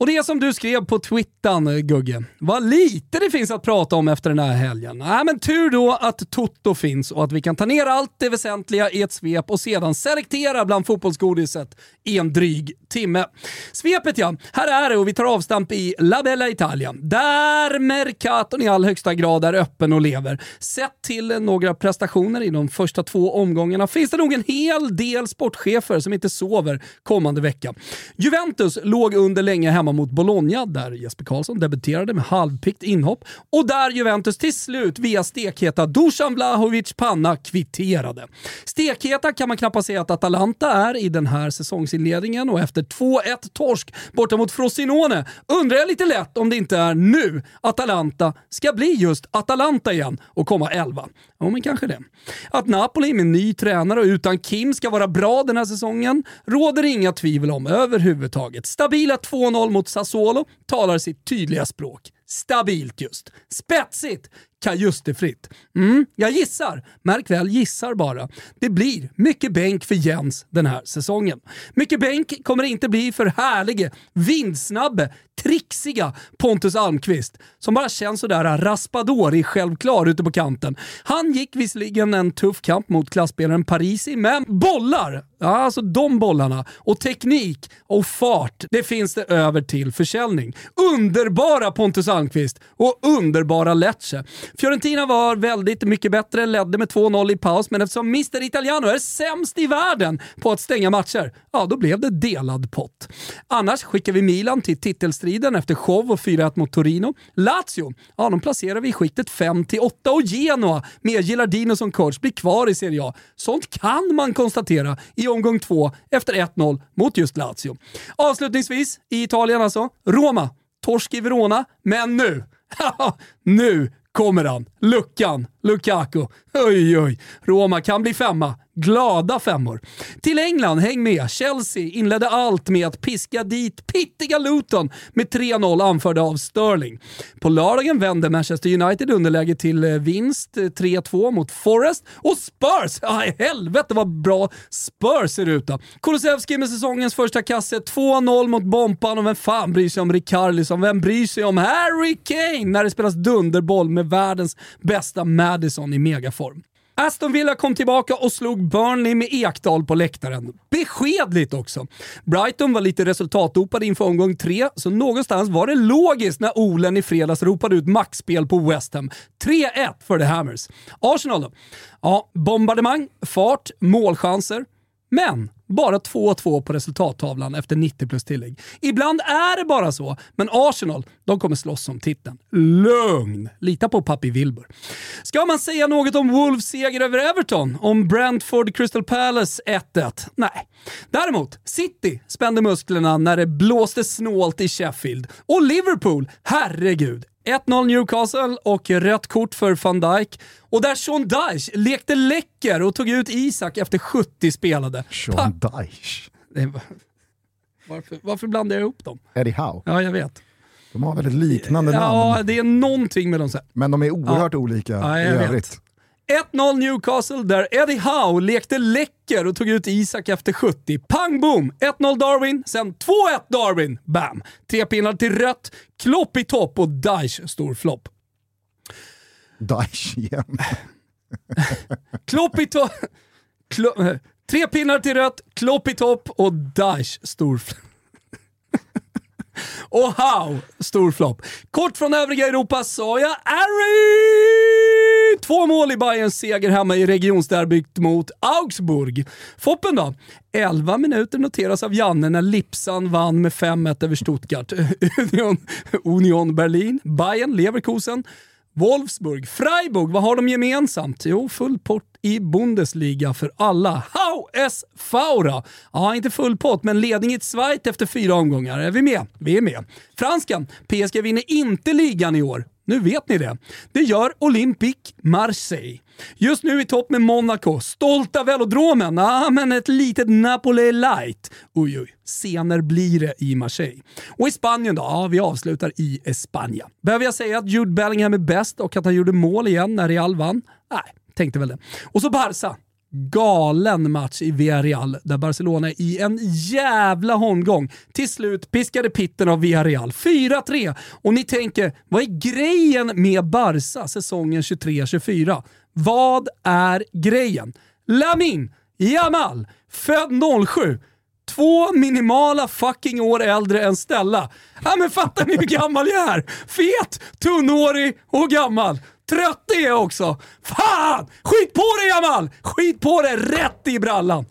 Och det som du skrev på Twittern, Gugge. Vad lite det finns att prata om efter den här helgen. Nej, men tur då att Toto finns och att vi kan ta ner allt det väsentliga i ett svep och sedan selektera bland fotbollsgodiset i en dryg timme. Svepet ja, här är det och vi tar avstamp i La Bella Italia. Där Mercaton i all högsta grad är öppen och lever. Sett till några prestationer i de första två omgångarna finns det nog en hel del sportchefer som inte sover kommande vecka. Juventus låg under länge hemma mot Bologna där Jesper Karlsson debuterade med halvpikt inhopp och där Juventus till slut via stekheta Dusan Vlahovic panna kvitterade. Stekheta kan man knappast säga att Atalanta är i den här säsongsinledningen och efter 2-1 torsk borta mot Frosinone undrar jag lite lätt om det inte är nu Atalanta ska bli just Atalanta igen och komma 11. Ja, men kanske det. Att Napoli med ny tränare och utan Kim ska vara bra den här säsongen råder inga tvivel om överhuvudtaget. Stabila 2-0 mot mot Sassuolo talar sitt tydliga språk. Stabilt just. Spetsigt! Kajustefritt. Mm, jag gissar. Märk väl gissar bara. Det blir mycket bänk för Jens den här säsongen. Mycket bänk kommer det inte bli för härlige, vindsnabbe, trixiga Pontus Almqvist som bara känns sådär raspadori självklar ute på kanten. Han gick visserligen en tuff kamp mot klasspelaren Parisi, men bollar, ja alltså de bollarna och teknik och fart, det finns det över till försäljning. Underbara Pontus Almqvist och underbara Lecce. Fiorentina var väldigt mycket bättre, ledde med 2-0 i paus, men eftersom Mr Italiano är sämst i världen på att stänga matcher, ja då blev det delad pott. Annars skickar vi Milan till titelstriden efter show och 4-1 mot Torino. Lazio, ja de placerar vi i skiktet 5-8 och Genoa med Gilardino som coach blir kvar i Serie A. Sånt kan man konstatera i omgång två efter 1-0 mot just Lazio. Avslutningsvis, i Italien alltså, Roma. Torsk i Verona, men nu, nu kommer han. Luckan, Lukaku. Oj, oj. Roma kan bli femma. Glada femmor. Till England, häng med. Chelsea inledde allt med att piska dit pittiga Luton med 3-0 anförda av Sterling. På lördagen vände Manchester United underläge till eh, vinst eh, 3-2 mot Forest och Spurs, ja helvete vad bra Spurs ser ut då. Kulusevski med säsongens första kasse, 2-0 mot Bompan och vem fan bryr sig om Rikarlison? Vem bryr sig om Harry Kane när det spelas dunderboll med världens bästa Madison i megaform? Aston Villa kom tillbaka och slog Burnley med Ekdal på läktaren. Beskedligt också. Brighton var lite resultatdopade inför omgång tre, så någonstans var det logiskt när Olen i fredags ropade ut maxspel på West Ham. 3-1 för The Hammers. Arsenal då? Ja, bombardemang, fart, målchanser. Men bara 2-2 på resultattavlan efter 90 plus tillägg. Ibland är det bara så, men Arsenal, de kommer slåss om titeln. Lugn! Lita på pappi Wilbur. Ska man säga något om Wolves seger över Everton? Om Brentford Crystal Palace 1-1? Nej. Däremot, City spände musklerna när det blåste snålt i Sheffield. Och Liverpool, herregud, 1-0 Newcastle och rött kort för van Dijk. Och där Sean Dyche lekte läcker och tog ut Isak efter 70 spelade. Sean Dyche? Varför, varför blandar jag ihop dem? Eddie Howe? Ja, jag vet. De har väldigt liknande ja, namn. Ja, det är någonting med dem. Men de är oerhört ja. olika ja, i övrigt. Vet. 1-0 Newcastle där Eddie Howe lekte läcker och tog ut Isak efter 70. Pang boom! 1-0 Darwin, sen 2-1 Darwin. Bam! Tre pinnar till rött, Klopp i topp och Daesh stor flopp. Daesh igen. Klopp i topp... Klo tre pinnar till rött, Klopp i topp och Daesh storflopp. Och how, stor flopp. Kort från övriga Europa sa jag Ari! Två mål i Bayerns seger hemma i regionsderbyt mot Augsburg. Foppen då? 11 minuter noteras av Janne när Lipsan vann med 5-1 över Stuttgart. Union, Union Berlin, Bayern, Leverkusen, Wolfsburg, Freiburg, vad har de gemensamt? Jo, full pott i Bundesliga för alla. Ha! Es Faura? Ja, inte full pott, men ledning i ett Schweiz efter fyra omgångar. Är vi med? Vi är med. Franskan, PSG vinner inte ligan i år. Nu vet ni det. Det gör Olympique Marseille. Just nu i topp med Monaco. Stolta velodromen. Ah, men ett litet Napoli light. Oj, oj. Senare blir det i Marseille. Och i Spanien då? Ja, vi avslutar i Spanien. Behöver jag säga att Jude Bellingham är bäst och att han gjorde mål igen när Real vann? Nej, tänkte väl det. Och så Barca galen match i Villarreal där Barcelona i en jävla holmgång till slut piskade pitten av Villarreal. 4-3. Och ni tänker, vad är grejen med Barca säsongen 23-24? Vad är grejen? Lamin Jamal, född 07. Två minimala fucking år äldre än Stella. Ja men fattar ni hur gammal jag är? Fet, tunnhårig och gammal. Trött är jag också. Fan! Skit på dig Jamal! Skit på dig rätt i brallan!